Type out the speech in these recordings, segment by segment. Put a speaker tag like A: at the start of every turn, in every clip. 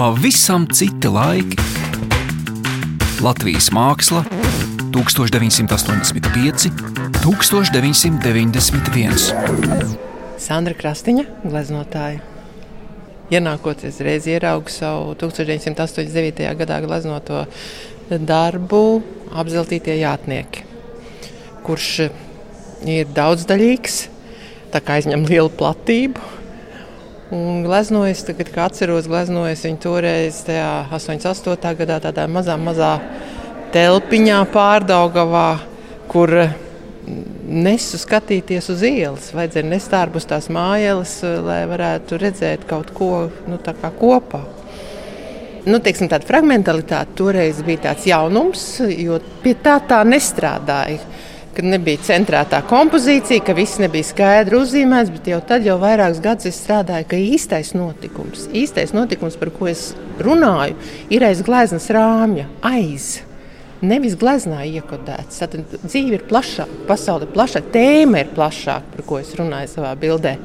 A: pavisam citi laiki. Latvijas māksla 1985, 1991.
B: Sandra Krastiņa, gleznotāja. Ienākoties reiz ieraugu savu 1989. gadā gleznoto darbu apzeltītie jātnieki, kurš ir daudzdaļīgs, tā kā aizņem lielu platību. Un gleznojas, tagad, kad atceros, gleznojas viņa toreiz, tajā 88. gadā, tādā mazā, mazā telpiņā pārdaugavā, kur nesu skatīties uz ielas. Vajadzēja nest ārpus tās mājas, lai varētu redzēt kaut ko nu, kopā. Nu, teiksim, tāda fragmentalitāte toreiz bija tāds jaunums, jo pie tā tā nestrādāja. Kad nebija centrētā kompozīcija, ka viss nebija skaidri uzzīmēts, bet jau tad, jau vairākus gadus es strādāju, ka īstais notikums, īstais notikums, par ko es runāju, ir aiz gleznas rāmja, aiz nevis gleznā iekodēts. Tad dzīve ir plašāka, pasaule ir plašāka, tēma ir plašāka, par ko es runāju savā bildē.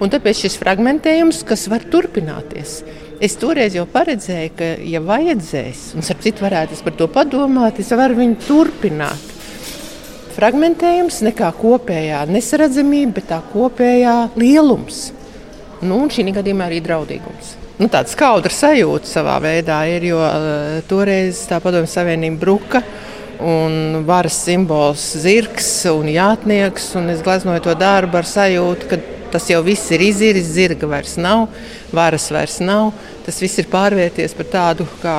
B: Un tāpēc šis fragmentējums, kas var turpināties. Es toreiz jau paredzēju, ka, ja vajadzēs, un ar citu varētu par to padomāt, es varu viņu turpināt. Fragmentējums nekā kopējā nesaredzamība, bet tā kopējā lielums. Nu, un šī gadījumā arī draudīgums nu, tāda skaudra sajūta savā veidā ir, jo uh, toreiz tā padomju savienība bruka. Un varas simbols zirgs un jātnieks. Un es gleznoju to darbu ar sajūtu, ka tas jau viss ir iziris, zirga vairs nav, varas vairs nav. Tas viss ir pārvērties par tādu kā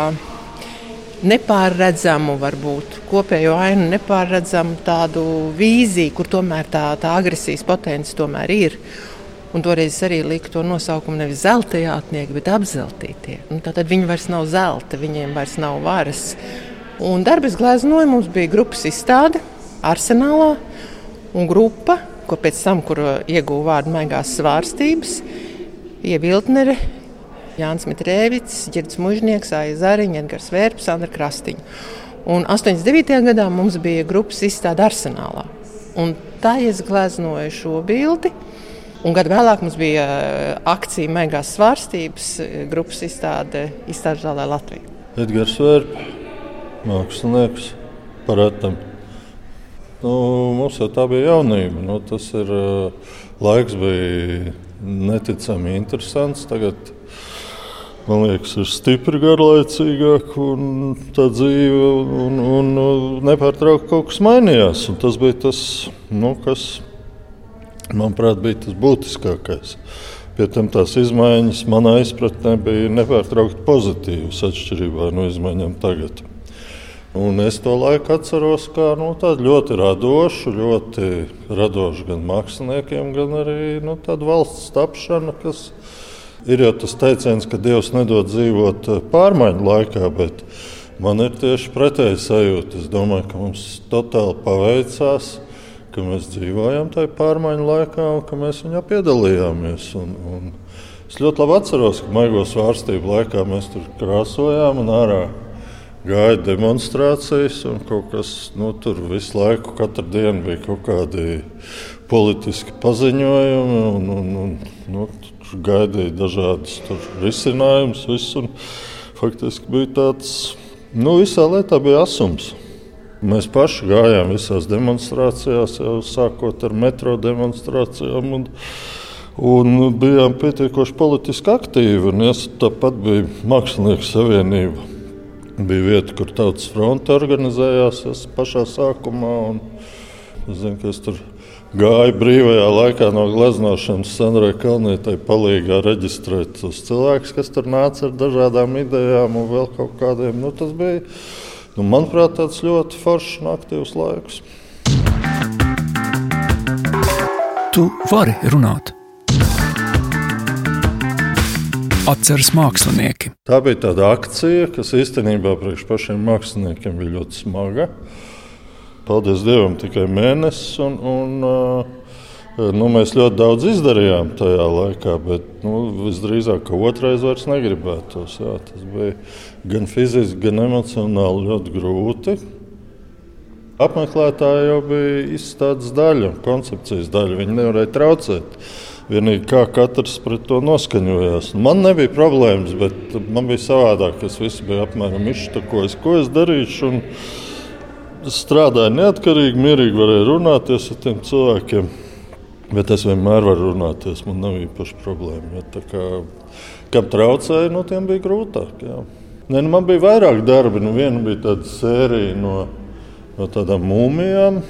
B: nepārredzamu, varbūt kopējo ainu, nepārredzamu tādu vīziju, kur tomēr tā, tā agresijas potence tomēr ir. Un toreiz arī lika to nosaukumu nevis zelta jātnieki, bet apzeltītie. Un tad viņi vairs nav zelta, viņiem vairs nav varas. Un darbas gleznoja mums bija grupas izstāde arsenālā un grupa, ko pēc tam, kur ieguva vārdu maigās svārstības, Ieviltnere, Jānis Mitrēvits, Girds Mužnieks, Aija Zariņa, Edgars Vērps, Sandra Krastiņa. Un 89. gadā mums bija grupas izstāde arsenālā. Un tā es gleznoju šo bildi. Un gadu vēlāk mums bija eh, akcija Megās svārstības eh, grupas izstāde izstāde Zālē Latvijā.
C: Edgars Vērps, mākslinieks, paratam. Nu, mums jau tā bija jaunība. Nu, tas ir eh, laiks, bija neticami interesants. Tagad man liekas, ir stipri garlaicīgāk, un tā dzīve un, un, un nepārtraukti kaut kas mainījās. Tas bija tas, nu, kas manuprāt, bija tas būtiskākais. Pie tam tās izmaiņas manā izpratnē bija nepārtraukti pozitīvas atšķirībā no izmaiņām tagad. Un es to laiku atceros kā nu, ļoti radošu, ļoti radošu gan māksliniekiem, gan arī nu, valsts tapšanu, kas ir jau tas teiciens, ka Dievs nedod dzīvot pārmaiņu laikā, bet man ir tieši pretēji sajūta. Es domāju, ka mums totāli paveicās ka mēs dzīvojam tajā pārmaiņu laikā un ka mēs viņā piedalījāmies. Un, un es ļoti labi atceros, ka maigos vārstību laikā mēs tur krāsojām un ārā gāja demonstrācijas. Kas, nu, tur visu laiku, katru dienu bija kaut kādi politiski paziņojumi. Un, un, un, nu, gaidīja dažādas risinājumus. Faktiski bija tāds, nu, visā lietā bija asums. Mēs paši gājām visās demonstrācijās, jau sākot ar metro demonstrācijām. Un, un bijām pietiekoši politiski aktīvi. Ja, tāpat bija Mākslinieku savienība. Bija vieta, kur tautas fronte organizējās pašā sākumā. Un, es zinu, ka es tur gāju brīvajā laikā no gleznošanas Sandrai Kalnietai palīgā reģistrēt tos cilvēkus, kas tur nāca ar dažādām idejām un vēl kaut kādiem. Nu, tas bija Nu, manuprāt, tāds ļoti foršs un aktīvs laiks.
A: Tu vari runāt. Atceras mākslinieki.
C: Tā bija tāda akcija, kas īstenībā priekš pašiem māksliniekiem bija ļoti smaga. Paldies Dievam, tikai mēnesis. Un, un, Nu, mēs ļoti daudz izdarījām tajā laikā, bet nu, visdrīzāk otrais vairs negribētos. Jā, tas bija gan fiziski, gan emocionāli ļoti grūti. Apmeklētāji jau bija izstādes daļa, koncepcijas daļa. Viņi nevarēja traucēt. Vienīgi kā katrs pret to noskaņojās. Man nebija problēmas, bet man bija savādāk. Es visu biju apmēram izštakojis, ko es darīšu. Es strādāju neatkarīgi, mierīgi varēju runāties ar tiem cilvēkiem. Bet es vienmēr varu runāties, man nav īpaši problēma. Ja, kā, kam traucēja, no tiem bija grūtāk. Jā. Nē, nu, man bija vairāk darbi. Nu, viena bija tāda sērija no, no tādām mūmijām.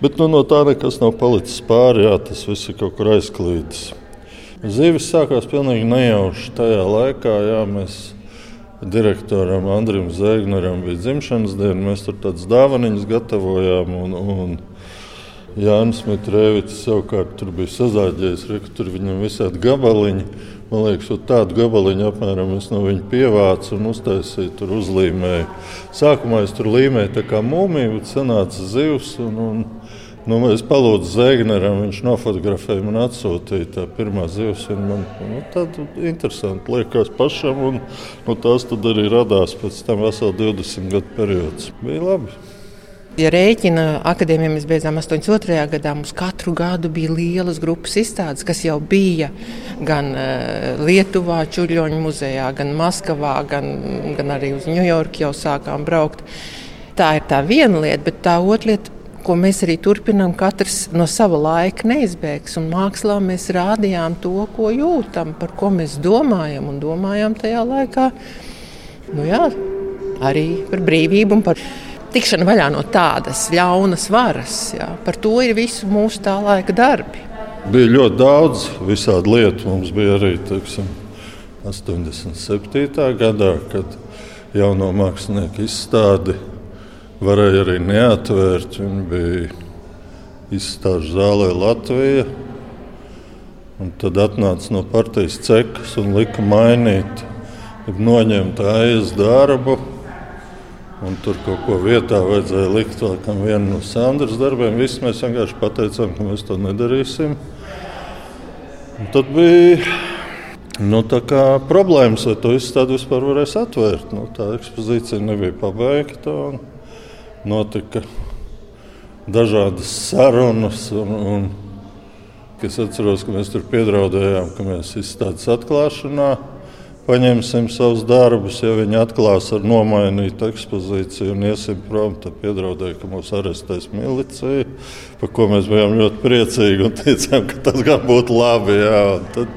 C: Bet nu, no tā nekas nav palicis pāri. Jā, tas viss ir kaut kur aizklīdis. Zīves sākās pilnīgi nejauši. Tajā laikā jā, mēs direktoram Andrim Zēgneram bija dzimšanas diena. Mēs tur tādas dāvanas gatavojām. Un, un Jānis Mitrēvits savukārt tur bija sazāģējis, ka tur viņam visādi gabaliņi. Man liekas, tādu gabaliņu apmēram es no viņa pievācu un uztaisīju, tur uzlīmēju. Sākumā es tur līmēju tā kā mūmiju, bet sanāca zivs. Un, un, Nu, es palūdzu Zēgneram, viņš nofotografēja man atsūtīja tā pirmā zivs. Man nu, tāda interesanti liekas pašam, un nu, tās arī radās pēc tam vesel 20 gadu periods. Bija labi.
B: Ja rēķina akadēmijā mēs beidzām 82. gadā, mums katru gadu bija lielas grupas izstādes, kas jau bija gan uh, Lietuvā, Čuļoņa muzejā, gan Maskavā, gan, gan arī uz Ņujorku jau sākām braukt. Tā ir tā viena lieta, bet tā otra lieta, ko mēs arī turpinām, katrs no sava laika neizbēgs. Un mākslā mēs rādījām to, ko jūtam, par ko mēs domājam un domājām tajā laikā. Nu jā, arī par brīvību un par tikšana vaļā no tādas ļaunas varas. Jā. Par to ir visu mūsu tā laika darbi.
C: Bija ļoti daudz visādi lietu. Mums bija arī teiksim, 87. gadā, kad jauno mākslinieku izstādi varēja arī neatvērt. Viņi bija izstāžu zālē Latvijā. Un tad atnāca no partijas cekas un lika mainīt, noņemt aiz darbu Un tur kaut ko vietā vajadzēja likt vēl kam vienam no Sandras darbiem. Visi mēs vienkārši pateicām, ka mēs to nedarīsim. Un tad bija nu, problēmas, vai to izstādi vispār varēs atvērt. Nu, tā ekspozīcija nebija pabeigta. Notika dažādas sarunas. Un, un, es atceros, ka mēs tur piedraudējām, ka mēs izstādes atklāšanā paņemsim savus darbus, ja viņi atklās ar nomainītu ekspozīciju un iesim prom, tad piedraudēja, ka mūs arestēs milicija, par ko mēs bijām ļoti priecīgi un teicām, ka tas gan būtu labi. Jā. Tad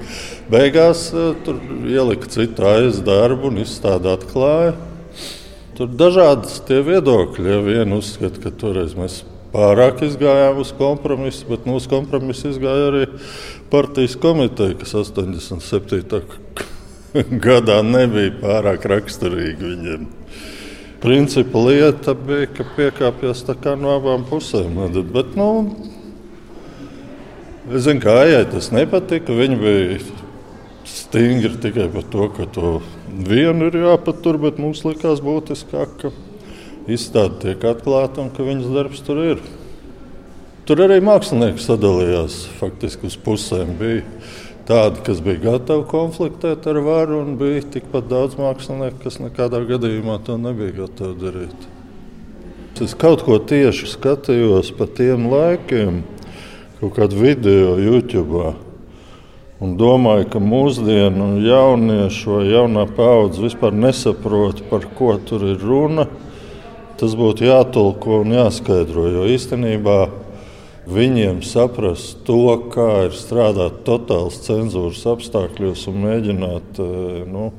C: beigās eh, tur ielika citu aizdarbu un izstādi atklāja. Tur ir dažādas viedokļi. Ja viena uzskata, ka toreiz mēs pārāk izgājām uz kompromisu, bet mūsu kompromisu izgāja arī partijas komiteja, kas 87. gadā nebija pārāk raksturīgi viņiem. Principa lieta bija, ka piekāpjas no abām pusēm. Bet, nu, es zinu, ka Aijai tas nepatika. Viņa bija stingri tikai par to, ka to vienu ir jāpatur, bet mums likās būtiskāk, ka izstāde tiek atklāta un ka viņas darbs tur ir. Tur arī mākslinieki sadalījās faktiski uz pusēm. Bija tādi, kas bija gatavi konfliktēt ar varu, un bija tikpat daudz mākslinieku, kas nekādā gadījumā to nebija gatavi darīt. Es kaut ko tieši skatījos pa tiem laikiem, kaut kādu video YouTube. Un domāju, ka mūsdienu jauniešu vai jaunā paudze vispār nesaprot, par ko tur ir runa. Tas būtu jātulko un jāskaidro. Jo īstenībā viņiem saprast to, kā ir strādāt totāls cenzūras apstākļos un mēģināt eh, nu,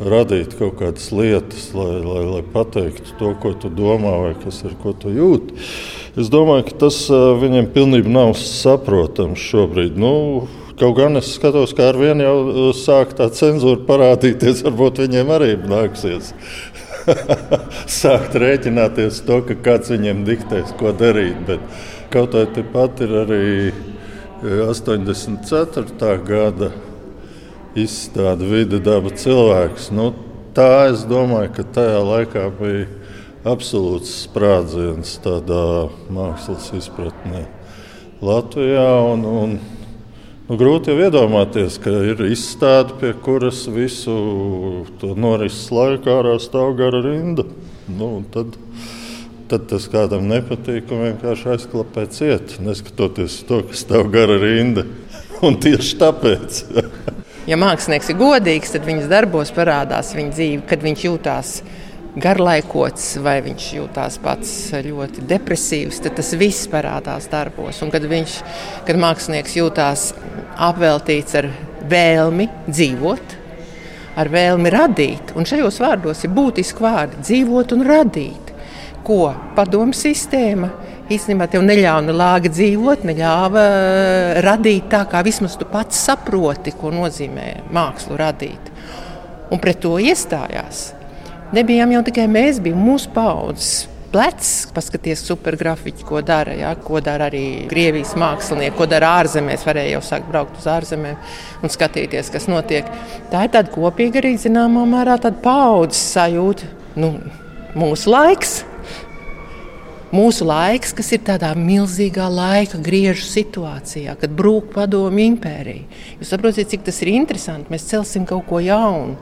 C: radīt kaut kādas lietas, lai, lai, lai pateiktu to, ko tu domā vai kas ir, ko tu jūti. Es domāju, ka tas eh, viņiem pilnībā nav saprotams šobrīd. Nu, Kaut gan es skatos, kā ar vienu jau eh, sāk tā cenzūra parādīties, varbūt viņiem arī nāksies sākt rēķināties to, ka kāds viņiem diktēs, ko darīt. Bet Kaut arī tepat ir arī 84. E, gada izstāde Vide, daba, cilvēks. Nu, tā es domāju, ka tajā laikā bija absolūts sprādziens tādā mākslas izpratnē Latvijā. Un, un, nu, grūti jau iedomāties, ka ir izstāde, pie kuras visu norises laikā stāv gara rinda. Nu, tad, tad tas kādam nepatīk un vienkārši aizklapē ciet, neskatoties to, ka stāv gara rinda. Un tieši tāpēc.
B: ja mākslinieks ir godīgs, tad viņas darbos parādās viņa dzīve, kad viņš jūtās garlaikots vai viņš jūtās pats ļoti depresīvs, tad tas viss parādās darbos. Un kad, viņš, kad mākslinieks jūtās apveltīts ar vēlmi dzīvot, ar vēlmi radīt, un šajos vārdos ir būtiski vārdi - dzīvot un radīt. Ko padomu sistēma īstenībā tev neļāva lāga dzīvot, neļāva eh, radīt tā, kā vismaz tu pats saproti, ko nozīmē mākslu radīt. Un pret to iestājās nebijām jau tikai mēs, bija mūsu paudzes. Plecs, paskaties, supergrafiķi, ko dara, ja, ko dara arī Krievijas mākslinieki, ko dara ārzemēs. Varēja jau sākt braukt uz ārzemēm un skatīties, kas notiek. Tā ir tāda kopīga arī zināmā mērā paudzes sajūta. Nu, mūsu laiks, mūsu laiks, kas ir tādā milzīgā laika griežu situācijā, kad brūk padomju impērija. Jūs saprotat, cik tas ir interesanti. Mēs celsim kaut ko jaunu,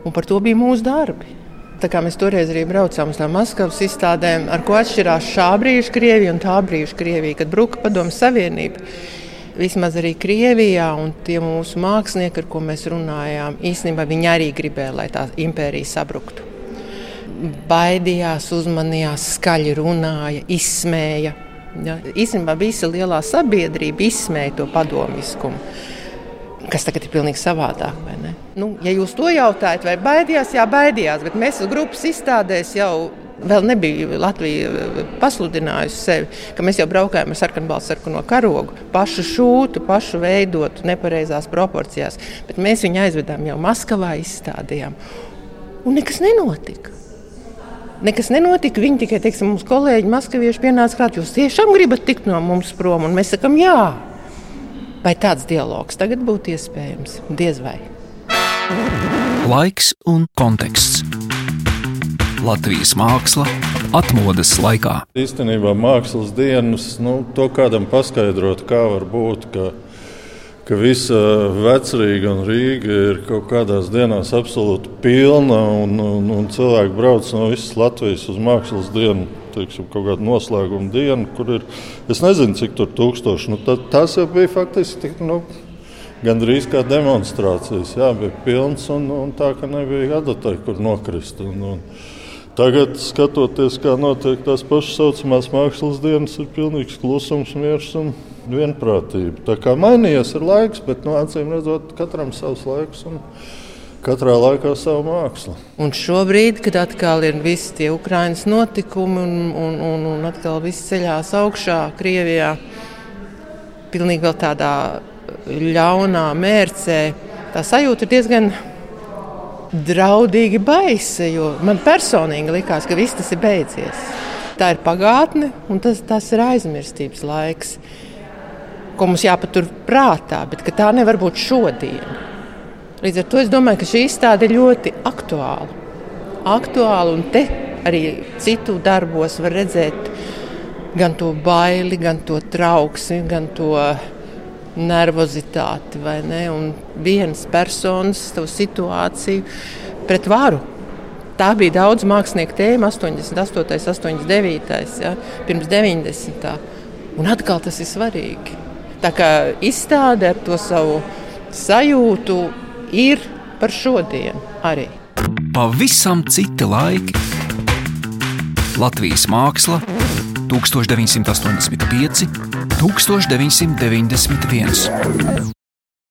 B: un par to bija mūsu darbi. Tā kā mēs toreiz arī braucām uz tām Maskavas izstādēm, ar ko atšķirās šā brīža Krievija un tā brīža Krievija, kad bruka padomu savienība. Vismaz arī Krievijā un tie mūsu mākslinieki, ar ko mēs runājām, īstenībā viņi arī gribēja, lai tā impērija sabruktu. Baidījās, uzmanījās, skaļi runāja, izsmēja. Ja, īstenībā visa lielā sabiedrība izsmēja to padomiskumu kas tagad ir pilnīgi savādāk. Nu, ja jūs to jautājat, vai baidījās, jā, baidījās, bet mēs grupas izstādēs jau. Vēl nebija Latvija eh, pasludinājusi sevi, ka mēs jau braukājām ar sarkanbalstu sarkano karogu, pašu šūtu, pašu veidotu, nepareizās proporcijās. Bet mēs viņu aizvedām jau Maskavā, izstādījām. Un nekas nenotika. Nekas nenotika. Viņi tikai, teiksim, mums kolēģi, maskavieši pienāca klāt. Jūs tiešām gribat tikt no mums prom? Un mēs sakām, jā. Vai tāds dialogs tagad būtu iespējams? Diez vai.
A: Laiks un konteksts. Latvijas māksla atmodas laikā.
C: Īstenībā mākslas dienas, nu, to kādam paskaidrot, kā var būt, ka, ka visa vecrīga un Rīga ir kaut kādās dienās absolūti pilna un, un, un cilvēki brauc no visas Latvijas uz mākslas dienu teiksim, kaut kāda noslēguma diena, kur ir. Es nezinu, cik tur tūkstoši. Nu, tā, tas jau bija faktiski nu, gandrīz kā demonstrācijas. Jā, bija pilns un, un tā, ka nebija adatai, kur nokrist. Un, un, Tagad, skatoties, kā notiek tās pašas saucamās mākslas dienas, ir pilnīgs klusums, miers un vienprātība. Tā kā mainījies ir laiks, bet no nu, acīm redzot, katram savs laiks. Un, katrā laikā savu mākslu.
B: Un šobrīd, kad atkal ir visi tie Ukraiņas notikumi un, un, un, un atkal viss ceļās augšā Krievijā, pilnīgi vēl tādā ļaunā mērcē, tā sajūta ir diezgan draudīgi baisa, man personīgi likās, ka viss tas ir beidzies. Tā ir pagātne, un tas, tas ir aizmirstības laiks, ko mums jāpatur prātā, bet tā nevar būt šodien. Līdz ar to es domāju, ka šī izstāde ir ļoti aktuāla. Aktuāla un te arī citu darbos var redzēt gan to baili, gan to trauksmi, gan to nervozitāti vai ne, un vienas personas situāciju pret varu. Tā bija daudz mākslinieku tēma, 88, 89, ja, pirms 90. Un atkal tas ir svarīgi. Tā kā izstāde ar to savu sajūtu ir par šodienu arī.
A: Pavisam citi laiki. Latvijas māksla 1985, 1991.